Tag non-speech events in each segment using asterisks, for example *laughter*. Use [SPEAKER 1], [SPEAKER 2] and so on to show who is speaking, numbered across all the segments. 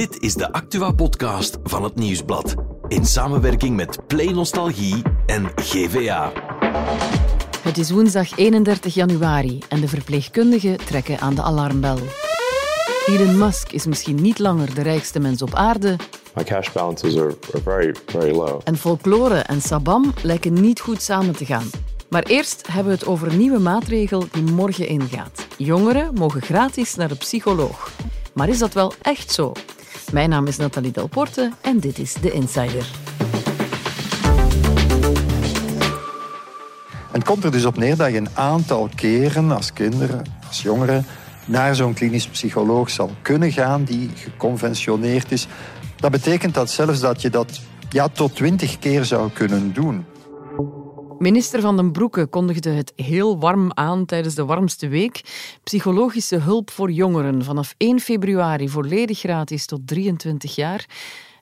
[SPEAKER 1] Dit is de Actua-podcast van het Nieuwsblad. In samenwerking met Play Nostalgie en GVA.
[SPEAKER 2] Het is woensdag 31 januari en de verpleegkundigen trekken aan de alarmbel. Elon Musk is misschien niet langer de rijkste mens op aarde.
[SPEAKER 3] My cash balances are, are very, very low.
[SPEAKER 2] En folklore en sabam lijken niet goed samen te gaan. Maar eerst hebben we het over een nieuwe maatregel die morgen ingaat. Jongeren mogen gratis naar de psycholoog. Maar is dat wel echt zo? Mijn naam is Nathalie Delporte en dit is The Insider.
[SPEAKER 4] En het komt er dus op neer dat je een aantal keren als kinderen, als jongeren, naar zo'n klinisch psycholoog zal kunnen gaan die geconventioneerd is. Dat betekent dat zelfs dat je dat ja, tot twintig keer zou kunnen doen.
[SPEAKER 2] Minister Van den Broeke kondigde het heel warm aan tijdens de warmste week. Psychologische hulp voor jongeren vanaf 1 februari volledig gratis tot 23 jaar.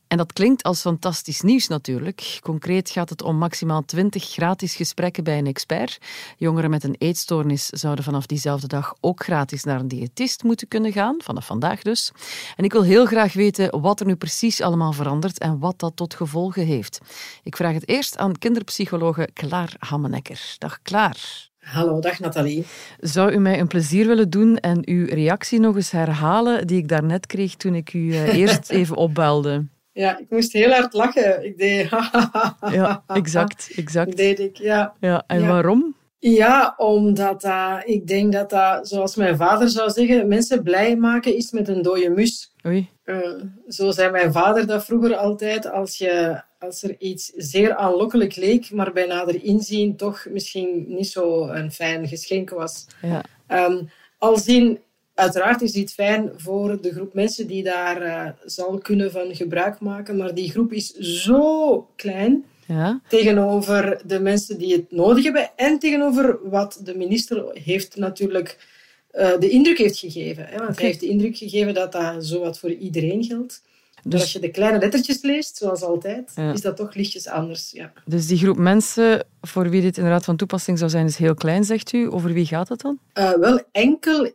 [SPEAKER 2] En dat klinkt als fantastisch nieuws natuurlijk. Concreet gaat het om maximaal 20 gratis gesprekken bij een expert. Jongeren met een eetstoornis zouden vanaf diezelfde dag ook gratis naar een diëtist moeten kunnen gaan, vanaf vandaag dus. En ik wil heel graag weten wat er nu precies allemaal verandert en wat dat tot gevolgen heeft. Ik vraag het eerst aan kinderpsychologe Klaar Hammenekker. Dag Klaar.
[SPEAKER 5] Hallo, dag Nathalie.
[SPEAKER 2] Zou u mij een plezier willen doen en uw reactie nog eens herhalen die ik daarnet kreeg toen ik u eh, eerst *laughs* even opbelde?
[SPEAKER 5] Ja, ik moest heel hard lachen. Ik deed... *laughs*
[SPEAKER 2] ja, exact, exact.
[SPEAKER 5] Deed ik, ja.
[SPEAKER 2] ja en waarom?
[SPEAKER 5] Ja, omdat uh, ik denk dat dat, zoals mijn vader zou zeggen, mensen blij maken is met een dode mus.
[SPEAKER 2] Oei.
[SPEAKER 5] Uh, zo zei mijn vader dat vroeger altijd. Als, je, als er iets zeer aanlokkelijk leek, maar bij nader inzien toch misschien niet zo een fijn geschenk was.
[SPEAKER 2] Ja.
[SPEAKER 5] Um, al zien Uiteraard is dit fijn voor de groep mensen die daar uh, zal kunnen van gebruik maken, maar die groep is zo klein
[SPEAKER 2] ja.
[SPEAKER 5] tegenover de mensen die het nodig hebben en tegenover wat de minister heeft natuurlijk uh, de indruk heeft gegeven. Hè? Want hij heeft de indruk gegeven dat dat zowat voor iedereen geldt. Dus als je de kleine lettertjes leest, zoals altijd,
[SPEAKER 2] Ja.
[SPEAKER 5] is dat toch lichtjes anders. Ja.
[SPEAKER 2] Dus die groep mensen voor wie dit inderdaad van toepassing zou zijn, is heel klein, zegt u. Over wie gaat het dan?
[SPEAKER 5] Uh, wel enkel uh,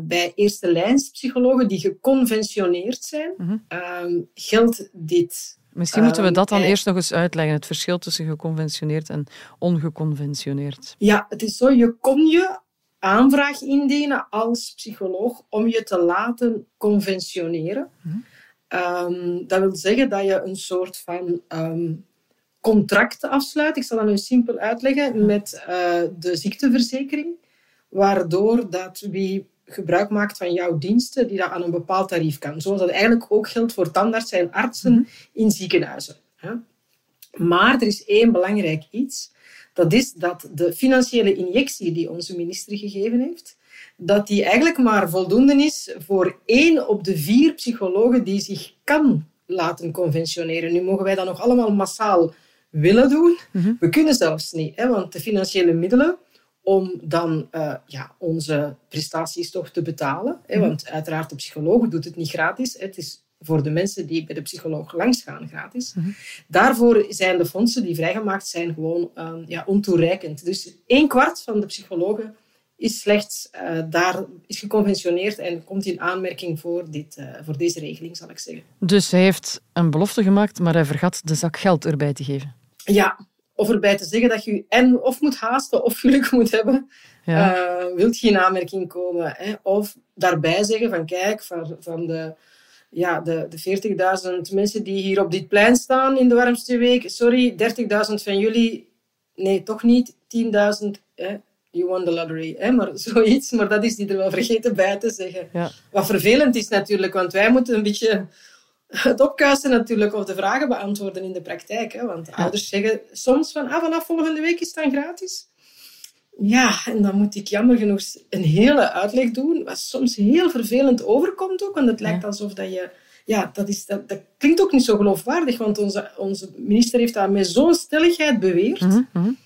[SPEAKER 5] bij eerste lijnspsychologen die geconventioneerd zijn,
[SPEAKER 2] Mhm.
[SPEAKER 5] um, geldt dit.
[SPEAKER 2] Misschien moeten we
[SPEAKER 5] Ehm,
[SPEAKER 2] dat dan eerst nog eens uitleggen, het verschil tussen geconventioneerd en ongeconventioneerd.
[SPEAKER 5] Ja, het is zo, je kon je aanvraag indienen als psycholoog om je te laten conventioneren. Um, dat wil zeggen dat je een soort van um, contract afsluit. Ik zal dat nu simpel uitleggen met uh, de ziekteverzekering, waardoor dat wie gebruik maakt van jouw diensten, die dat aan een bepaald tarief kan. Zoals dat eigenlijk ook geldt voor tandartsen en artsen in ziekenhuizen. Hè. Maar er is één belangrijk iets. Dat is dat de financiële injectie die onze minister gegeven heeft, dat die eigenlijk maar voldoende is voor één op de vier psychologen die zich kan laten conventioneren. Nu mogen wij dat nog allemaal massaal willen doen. We kunnen zelfs niet, hè, want de financiële middelen om dan uh, ja, onze prestaties toch te betalen. Hè, want uiteraard, de psycholoog doet het niet gratis. Hè, het is voor de mensen die bij de psycholoog langsgaan gratis.
[SPEAKER 2] Mhm.
[SPEAKER 5] Daarvoor zijn de fondsen die vrijgemaakt zijn gewoon uh, ja, ontoereikend. Dus een kwart van de psychologen is slechts uh, daar is geconventioneerd en komt in aanmerking voor, dit, uh, voor deze regeling, zal ik zeggen.
[SPEAKER 2] Dus hij heeft een belofte gemaakt, maar hij vergat de zak geld erbij te geven.
[SPEAKER 5] Ja, of erbij te zeggen dat je en of moet haasten of geluk moet hebben,
[SPEAKER 2] Ja.
[SPEAKER 5] uh, wilt je in aanmerking komen. Hè? Of daarbij zeggen van kijk, van, van de, ja, de, de 40.000 mensen die hier op dit plein staan in de warmste week, sorry, 30.000 van jullie, nee, toch niet, 10.000, you won the lottery, hè? maar *laughs* zoiets. Maar dat is die er wel vergeten bij te zeggen.
[SPEAKER 2] Ja.
[SPEAKER 5] Wat vervelend is natuurlijk, want wij moeten een beetje het opkuisen natuurlijk of de vragen beantwoorden in de praktijk. Hè? Want ouders zeggen soms van ah, vanaf volgende week is het dan gratis. Ja, en dan moet ik jammer genoeg een hele uitleg doen, wat soms heel vervelend overkomt ook, want het lijkt alsof dat je... Ja, dat, is, dat, dat klinkt ook niet zo geloofwaardig, want onze, onze minister heeft dat met zo'n stelligheid beweerd,
[SPEAKER 2] Mm -hmm.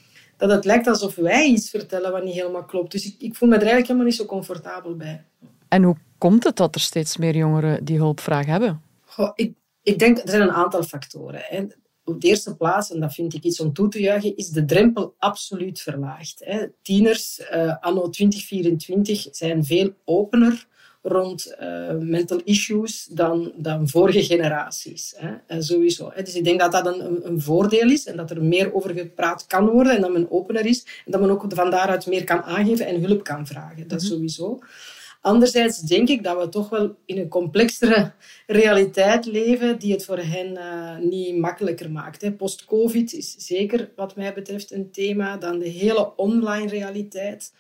[SPEAKER 5] Dat het lijkt alsof wij iets vertellen wat niet helemaal klopt. Dus ik, ik voel me er eigenlijk helemaal niet zo comfortabel bij.
[SPEAKER 2] En hoe komt het dat er steeds meer jongeren die hulpvraag hebben?
[SPEAKER 5] Goh, ik, ik denk, er zijn een aantal factoren. Hè. Op de eerste plaats, en dat vind ik iets om toe te juichen, is de drempel absoluut verlaagd. Hè. Tieners uh, anno 2024 zijn veel opener rond uh, mental issues dan, dan vorige generaties. Hè? Uh, sowieso. Hè? Dus ik denk dat dat een, een, voordeel is en dat er meer over gepraat kan worden en dat men opener is en dat men ook van daaruit meer kan aangeven en hulp kan vragen. Dat mm sowieso. Anderzijds denk ik dat we toch wel in een complexere realiteit leven die het voor hen uh, niet makkelijker maakt. Post-COVID is zeker wat mij betreft een thema. Dan de hele online realiteit.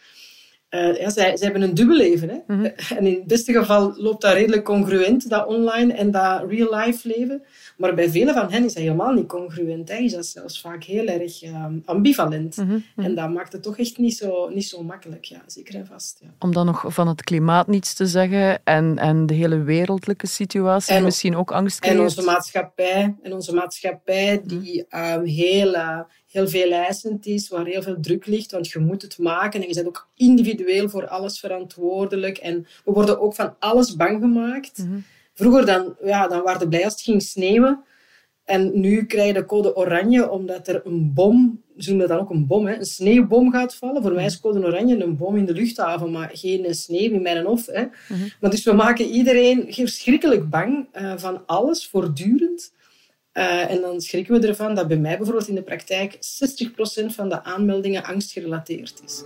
[SPEAKER 5] Uh, ja, zij, zij hebben een dubbel leven. Hè? Mm -hmm. *laughs* En in het beste geval loopt dat redelijk congruent, dat online en dat real-life leven. Maar bij velen van hen is dat helemaal niet congruent. Hè. Is dat zelfs vaak heel erg um, ambivalent. Mm -hmm. En dat maakt het toch echt niet zo, niet zo makkelijk. Ja, zeker en vast. Ja.
[SPEAKER 2] Om dan nog van het klimaat niets te zeggen en, en de hele wereldlijke situatie en, misschien ook angst creëert.
[SPEAKER 5] En onze maatschappij, en onze maatschappij die um, heel... Uh, heel veel eisend is, waar heel veel druk ligt, want je moet het maken en je bent ook individueel voor alles verantwoordelijk. En we worden ook van alles bang gemaakt. Mm -hmm. Vroeger dan, ja, dan waren we blij als het ging sneeuwen. En nu krijg je de code oranje omdat er een bom, ze noemen dat dan ook een bom, hè, een sneeuwbom gaat vallen. Voor mij is code oranje een bom in de luchthaven, maar geen sneeuw in mijn hof. Hè. Mm Maar dus we maken iedereen verschrikkelijk bang uh, van alles, voortdurend. Uh, en dan schrikken we ervan dat bij mij bijvoorbeeld in de praktijk 60% van de aanmeldingen angstgerelateerd is.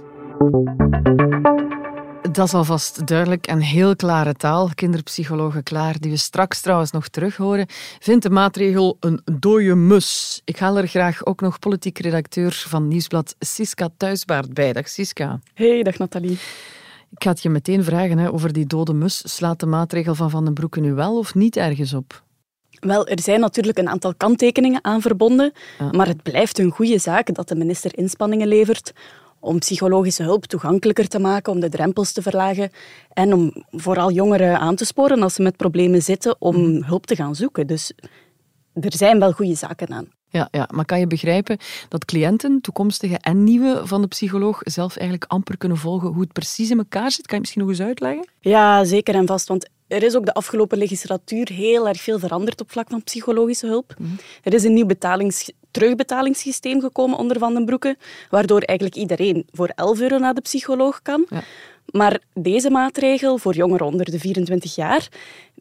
[SPEAKER 2] Dat is alvast duidelijk en heel klare taal. Kinderpsychologen Klaar, die we straks trouwens nog terug horen, vindt de maatregel een dode mus. Ik haal er graag ook nog politiek redacteur van Nieuwsblad Siska Thuisbaard bij. Dag Siska.
[SPEAKER 6] Hey, dag Nathalie.
[SPEAKER 2] Ik ga het je meteen vragen hè, over die dode mus. Slaat de maatregel van Van den Broeke nu wel of niet ergens op?
[SPEAKER 6] Wel, er zijn natuurlijk een aantal kanttekeningen aan verbonden, ja. maar het blijft een goede zaak dat de minister inspanningen levert om psychologische hulp toegankelijker te maken, om de drempels te verlagen en om vooral jongeren aan te sporen als ze met problemen zitten om hulp te gaan zoeken. Dus er zijn wel goede zaken aan.
[SPEAKER 2] Ja, ja, maar kan je begrijpen dat cliënten, toekomstige en nieuwe van de psycholoog, zelf eigenlijk amper kunnen volgen hoe het precies in elkaar zit? Kan je misschien nog eens uitleggen?
[SPEAKER 6] Ja, zeker en vast. Want er is ook de afgelopen legislatuur heel erg veel veranderd op vlak van psychologische hulp. Mm -hmm. Er is een nieuw betalings terugbetalingssysteem gekomen onder Van den Broeke, waardoor eigenlijk iedereen voor 11 euro naar de psycholoog kan. Ja. Maar deze maatregel voor jongeren onder de 24 jaar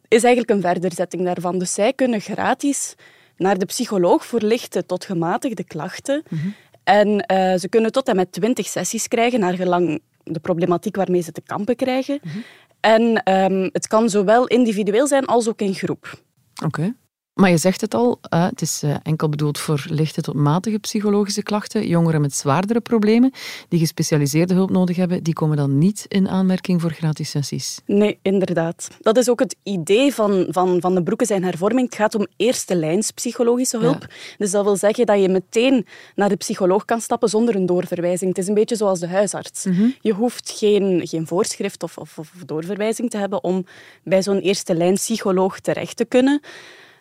[SPEAKER 6] is eigenlijk een verderzetting daarvan. Dus zij kunnen gratis naar de psycholoog voor lichte tot gematigde klachten. Mm -hmm. En uh, ze kunnen tot en met 20 sessies krijgen, naar gelang de problematiek waarmee ze te kampen krijgen. Mm -hmm. En um, het kan zowel individueel zijn als ook in groep.
[SPEAKER 2] Oké. Okay. Maar je zegt het al, het is enkel bedoeld voor lichte tot matige psychologische klachten. Jongeren met zwaardere problemen die gespecialiseerde hulp nodig hebben, die komen dan niet in aanmerking voor gratis sessies.
[SPEAKER 6] Nee, inderdaad. Dat is ook het idee van, van, van de Broeke zijn hervorming. Het gaat om eerste lijns psychologische hulp. Ja. Dus dat wil zeggen dat je meteen naar de psycholoog kan stappen zonder een doorverwijzing. Het is een beetje zoals de huisarts. Mm -hmm. Je hoeft geen, geen voorschrift of, of, of doorverwijzing te hebben om bij zo'n eerste lijn psycholoog terecht te kunnen.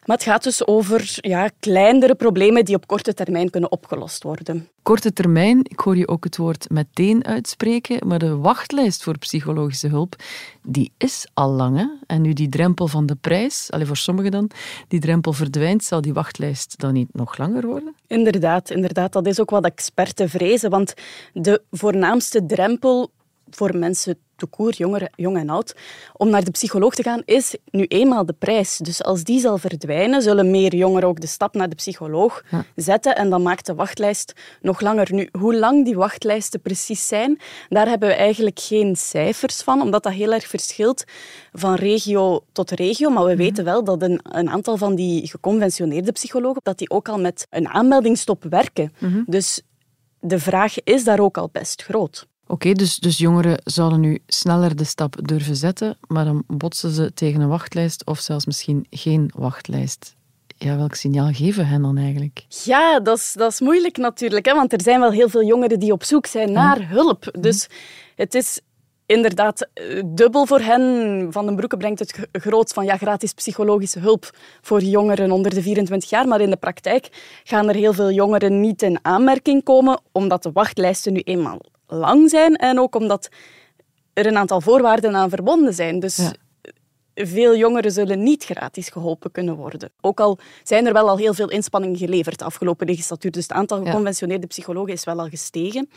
[SPEAKER 6] Maar het gaat dus over ja, kleinere problemen die op korte termijn kunnen opgelost worden.
[SPEAKER 2] Korte termijn, ik hoor je ook het woord meteen uitspreken, maar de wachtlijst voor psychologische hulp, die is al lang. Hè? En nu die drempel van de prijs, alleen voor sommigen dan, die drempel verdwijnt, zal die wachtlijst dan niet nog langer worden?
[SPEAKER 6] Inderdaad, inderdaad. Dat is ook wat experten vrezen, want de voornaamste drempel voor mensen toekoer, jongeren, jong en oud, om naar de psycholoog te gaan, is nu eenmaal de prijs. Dus als die zal verdwijnen, zullen meer jongeren ook de stap naar de psycholoog ja. zetten en dan maakt de wachtlijst nog langer. Nu, hoe lang die wachtlijsten precies zijn, daar hebben we eigenlijk geen cijfers van, omdat dat heel erg verschilt van regio tot regio. Maar we -hmm. weten wel dat een, een, aantal van die geconventioneerde psychologen, dat die ook al met een aanmeldingsstop werken. -hmm. Dus de vraag is daar ook al best groot.
[SPEAKER 2] Oké, okay, dus, dus jongeren zouden nu sneller de stap durven zetten, maar dan botsen ze tegen een wachtlijst of zelfs misschien geen wachtlijst. Ja, welk signaal geven hen dan eigenlijk?
[SPEAKER 6] Ja, dat is, dat is moeilijk natuurlijk, hè, want er zijn wel heel veel jongeren die op zoek zijn naar hulp. Dus het is inderdaad dubbel voor hen. Van den Broeke brengt het groot van ja, gratis psychologische hulp voor jongeren onder de 24 jaar. Maar in de praktijk gaan er heel veel jongeren niet in aanmerking komen, omdat de wachtlijsten nu eenmaal lang zijn en ook omdat er een aantal voorwaarden aan verbonden zijn. Dus ja. veel jongeren zullen niet gratis geholpen kunnen worden. Ook al zijn er wel al heel veel inspanningen geleverd de afgelopen legislatuur. Dus het aantal geconventioneerde psychologen is wel al gestegen.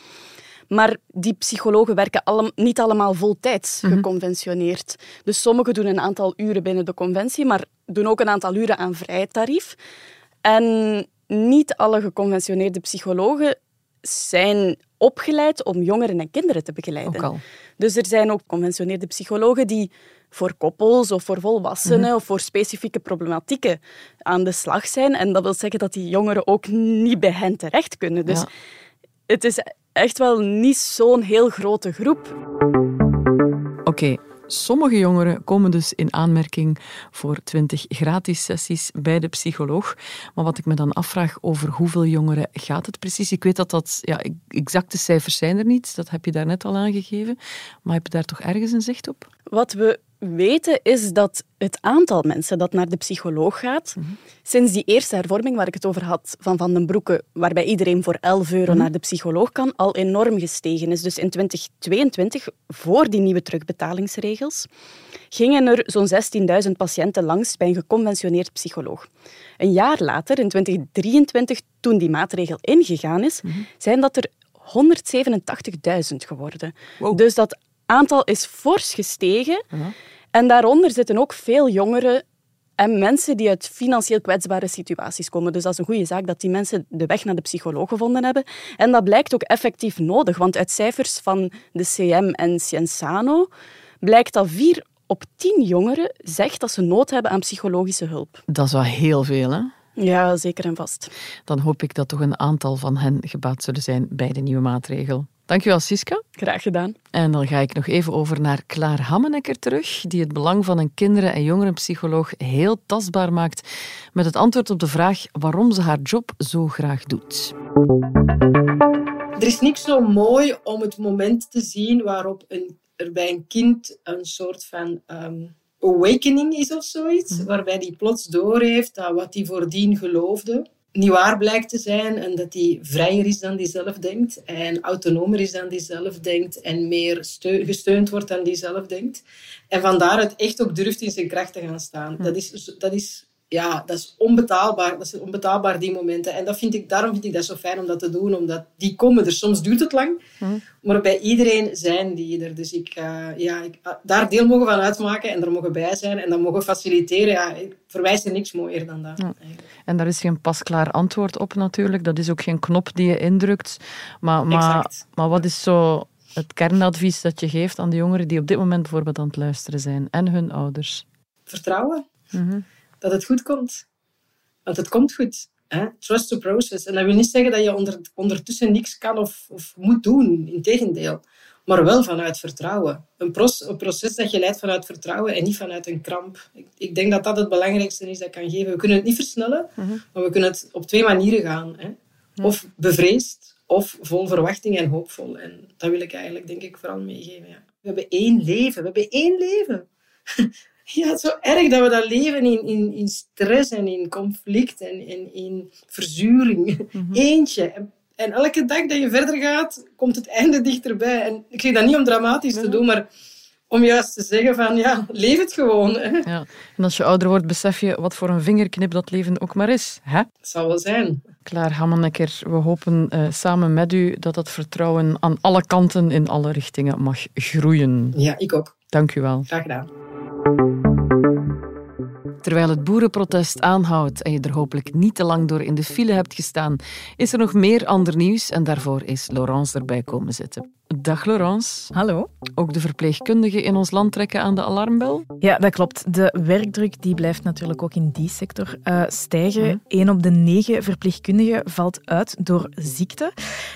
[SPEAKER 6] Maar die psychologen werken alle, niet allemaal voltijds
[SPEAKER 2] Mhm.
[SPEAKER 6] geconventioneerd. Dus sommigen doen een aantal uren binnen de conventie, maar doen ook een aantal uren aan vrij tarief. En niet alle geconventioneerde psychologen zijn opgeleid om jongeren en kinderen te begeleiden. Dus er zijn ook conventioneerde psychologen die voor koppels of voor volwassenen
[SPEAKER 2] Mhm.
[SPEAKER 6] of voor specifieke problematieken aan de slag zijn. En dat wil zeggen dat die jongeren ook niet bij hen terecht kunnen. Dus
[SPEAKER 2] Ja.
[SPEAKER 6] het is echt wel niet zo'n heel grote groep.
[SPEAKER 2] Oké, sommige jongeren komen dus in aanmerking voor 20 gratis sessies bij de psycholoog. Maar wat ik me dan afvraag, over hoeveel jongeren gaat het precies? Ik weet dat dat, ja, exacte cijfers zijn er niet, dat heb je daarnet al aangegeven. Maar heb je daar toch ergens een zicht op?
[SPEAKER 6] Wat we weten is dat het aantal mensen dat naar de psycholoog gaat, sinds die eerste hervorming waar ik het over had van Van den Broeke, waarbij iedereen voor 11 euro naar de psycholoog kan, al enorm gestegen is. Dus in 2022, voor die nieuwe terugbetalingsregels, gingen er zo'n 16.000 patiënten langs bij een geconventioneerd psycholoog. Een jaar later, in 2023, toen die maatregel ingegaan is, zijn dat er 187.000 geworden.
[SPEAKER 2] Wow.
[SPEAKER 6] Dus dat aantal is fors gestegen. En daaronder zitten ook veel jongeren en mensen die uit financieel kwetsbare situaties komen. Dus dat is een goede zaak dat die mensen de weg naar de psycholoog gevonden hebben. En dat blijkt ook effectief nodig, want uit cijfers van de CM en Cienzano blijkt dat vier op tien jongeren zegt dat ze nood hebben aan psychologische hulp.
[SPEAKER 2] Dat is wel heel veel, hè?
[SPEAKER 6] Ja, zeker en vast.
[SPEAKER 2] Dan hoop ik dat toch een aantal van hen gebaat zullen zijn bij de nieuwe maatregel. Dankjewel, Siska.
[SPEAKER 6] Graag gedaan.
[SPEAKER 2] En dan ga ik nog even over naar Klaar Hammenekker terug, die het belang van een kinderen- en jongerenpsycholoog heel tastbaar maakt met het antwoord op de vraag waarom ze haar job zo graag doet.
[SPEAKER 5] Er is niks zo mooi om het moment te zien waarop een, er bij een kind een soort van ehm, awakening is of zoiets. Waarbij die plots doorheeft dat wat hij voordien geloofde niet waar blijkt te zijn en dat hij vrijer is dan hij zelf denkt en autonomer is dan hij zelf denkt en meer steu- gesteund wordt dan hij zelf denkt. En vandaar het echt ook durft in zijn kracht te gaan staan. Dat is, dat is ja, dat is onbetaalbaar. Dat is onbetaalbaar, die momenten. En dat vind ik, daarom vind ik dat zo fijn om dat te doen, omdat die komen er. Soms duurt het lang, maar bij iedereen zijn die er. Dus ik, eh, ja, ik, ah, daar deel mogen van uitmaken en er mogen bij zijn en dat mogen faciliteren. Ja, ik- voor mij is er niks mooier dan dat.
[SPEAKER 2] En daar is geen pasklaar antwoord op natuurlijk. Dat is ook geen knop die je indrukt. Maar, maar,
[SPEAKER 5] Exact.
[SPEAKER 2] maar wat is zo het kernadvies dat je geeft aan de jongeren die op dit moment bijvoorbeeld aan het luisteren zijn en hun ouders?
[SPEAKER 5] Vertrouwen dat het goed komt. Want het komt goed. Hè? Trust the process. En dat wil niet zeggen dat je onder, ondertussen niks kan of, of moet doen. Integendeel. Maar wel vanuit vertrouwen. Een, pros- een proces dat je leidt vanuit vertrouwen en niet vanuit een kramp. Ik, ik denk dat dat het belangrijkste is dat ik kan geven. We kunnen het niet versnellen, maar we kunnen het op twee manieren gaan. Hè? Of bevreesd, of vol verwachting en hoopvol. En dat wil ik eigenlijk, denk ik, vooral meegeven. Ja. We hebben één leven. We hebben één leven. *laughs* Ja, het is zo erg dat we dat leven in, in, in stress en in conflict en, en in verzuring. Eentje. En, en elke dag dat je verder gaat, komt het einde dichterbij. En ik zeg dat niet om dramatisch te doen, maar om juist te zeggen van, ja, leef het gewoon. Hè.
[SPEAKER 2] Ja. En als je ouder wordt, besef je wat voor een vingerknip dat leven ook maar is. Hè?
[SPEAKER 5] Het zal wel zijn.
[SPEAKER 2] Klaar, Hammenekker, we hopen eh, samen met u dat dat vertrouwen aan alle kanten in alle richtingen mag groeien.
[SPEAKER 5] Ja, ik ook.
[SPEAKER 2] Dank u wel.
[SPEAKER 5] Graag gedaan.
[SPEAKER 2] Terwijl het boerenprotest aanhoudt en je er hopelijk niet te lang door in de file hebt gestaan, is er nog meer ander nieuws en daarvoor is Laurence erbij komen zitten. Dag Laurence.
[SPEAKER 7] Hallo.
[SPEAKER 2] Ook de verpleegkundigen in ons land trekken aan de alarmbel.
[SPEAKER 7] Ja, dat klopt. De werkdruk die blijft natuurlijk ook in die sector eh, stijgen. Eén op de negen verpleegkundigen valt uit door ziekte.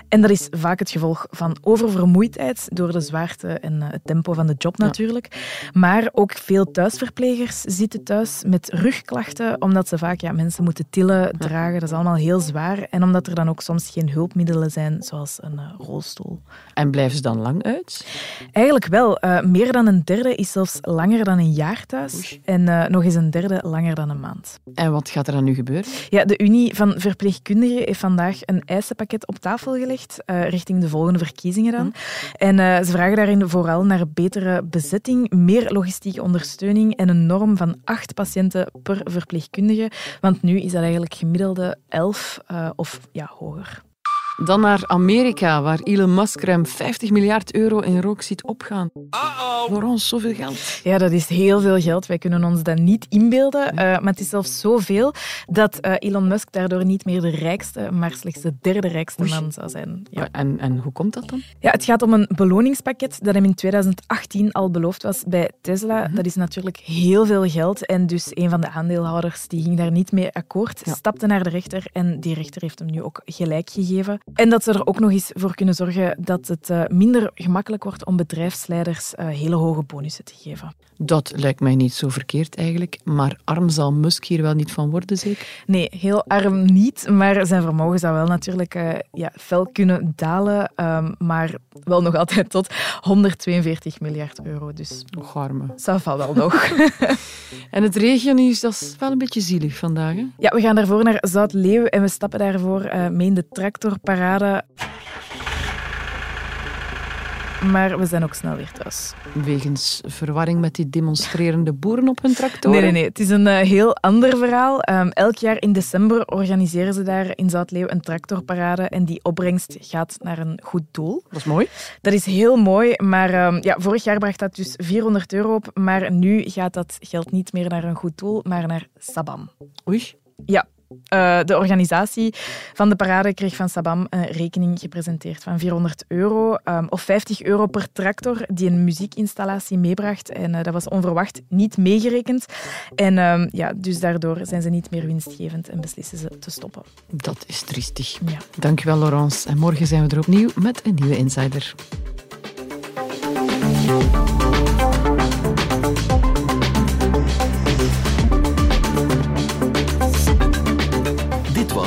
[SPEAKER 7] En dat is vaak het gevolg van oververmoeidheid door de zwaarte en eh, het tempo van de job natuurlijk. Maar ook veel thuisverplegers zitten thuis met rugklachten, omdat ze vaak ja, mensen moeten tillen, dragen. Dat is allemaal heel zwaar. En omdat er dan ook soms geen hulpmiddelen zijn, zoals een eh, rolstoel.
[SPEAKER 2] En blijven ze dan lang uit?
[SPEAKER 7] Eigenlijk wel. Eh, meer dan een derde is zelfs langer dan een jaar thuis. En eh, nog eens een derde langer dan een maand.
[SPEAKER 2] En wat gaat er dan nu gebeuren?
[SPEAKER 7] Ja, de Unie van Verpleegkundigen heeft vandaag een eisenpakket op tafel gelegd, eh, richting de volgende verkiezingen dan. En eh, ze vragen daarin vooral naar betere bezetting, meer logistieke ondersteuning en een norm van acht patiënten per verpleegkundige. Want nu is dat eigenlijk gemiddelde elf of ja, hoger.
[SPEAKER 2] Dan naar Amerika, waar Elon Musk ruim 50 miljard euro in rook ziet opgaan. Laurence, zoveel geld.
[SPEAKER 7] Ja, dat is heel veel geld. Wij kunnen ons dat niet inbeelden. Uh, maar het is zelfs zoveel dat uh, Elon Musk daardoor niet meer de rijkste, maar slechts de derde rijkste man zou zijn.
[SPEAKER 2] Ja. En, en hoe komt dat dan?
[SPEAKER 7] Ja, het gaat om een beloningspakket dat hem in 2018 al beloofd was bij Tesla. Dat is natuurlijk heel veel geld. En dus een van de aandeelhouders die ging daar niet mee akkoord, stapte naar de rechter en die rechter heeft hem nu ook gelijk gegeven. En dat ze er ook nog eens voor kunnen zorgen dat het uh, minder gemakkelijk wordt om bedrijfsleiders uh, hele hoge bonussen te geven.
[SPEAKER 2] Dat lijkt mij niet zo verkeerd eigenlijk. Maar arm zal Musk hier wel niet van worden, zeker?
[SPEAKER 7] Nee, heel arm niet. Maar zijn vermogen zou wel natuurlijk uh, ja, fel kunnen dalen. Um, maar wel nog altijd tot 142 miljard euro. Dus
[SPEAKER 2] nog arme.
[SPEAKER 7] Wel nog. *laughs* *laughs*
[SPEAKER 2] en het regionieuws, dat is wel een beetje zielig vandaag. Hè?
[SPEAKER 7] Ja, we gaan daarvoor naar Zout-Leeuw en we stappen daarvoor mee in de tractorparade. Maar we zijn ook snel weer thuis.
[SPEAKER 2] Wegens verwarring met die demonstrerende boeren op hun tractoren?
[SPEAKER 7] Nee, nee, nee. Het is een uh, heel ander verhaal. Um, elk jaar in december organiseren ze daar in Zoutleeuw een tractorparade en die opbrengst gaat naar een goed doel.
[SPEAKER 2] Dat is mooi.
[SPEAKER 7] Dat is heel mooi, maar um, ja, vorig jaar bracht dat dus 400 euro op, maar nu gaat dat geld niet meer naar een goed doel, maar naar Sabam.
[SPEAKER 2] Oei.
[SPEAKER 7] Ja, uh, de organisatie van de parade kreeg van Sabam een rekening gepresenteerd van 400 euro um, of 50 euro per tractor die een muziekinstallatie meebracht. En uh, dat was onverwacht niet meegerekend. En um, ja, dus daardoor zijn ze niet meer winstgevend en beslissen ze te stoppen.
[SPEAKER 2] Dat is triestig.
[SPEAKER 7] Ja.
[SPEAKER 2] Dankjewel, Laurence. En morgen zijn we er opnieuw met een nieuwe Insider.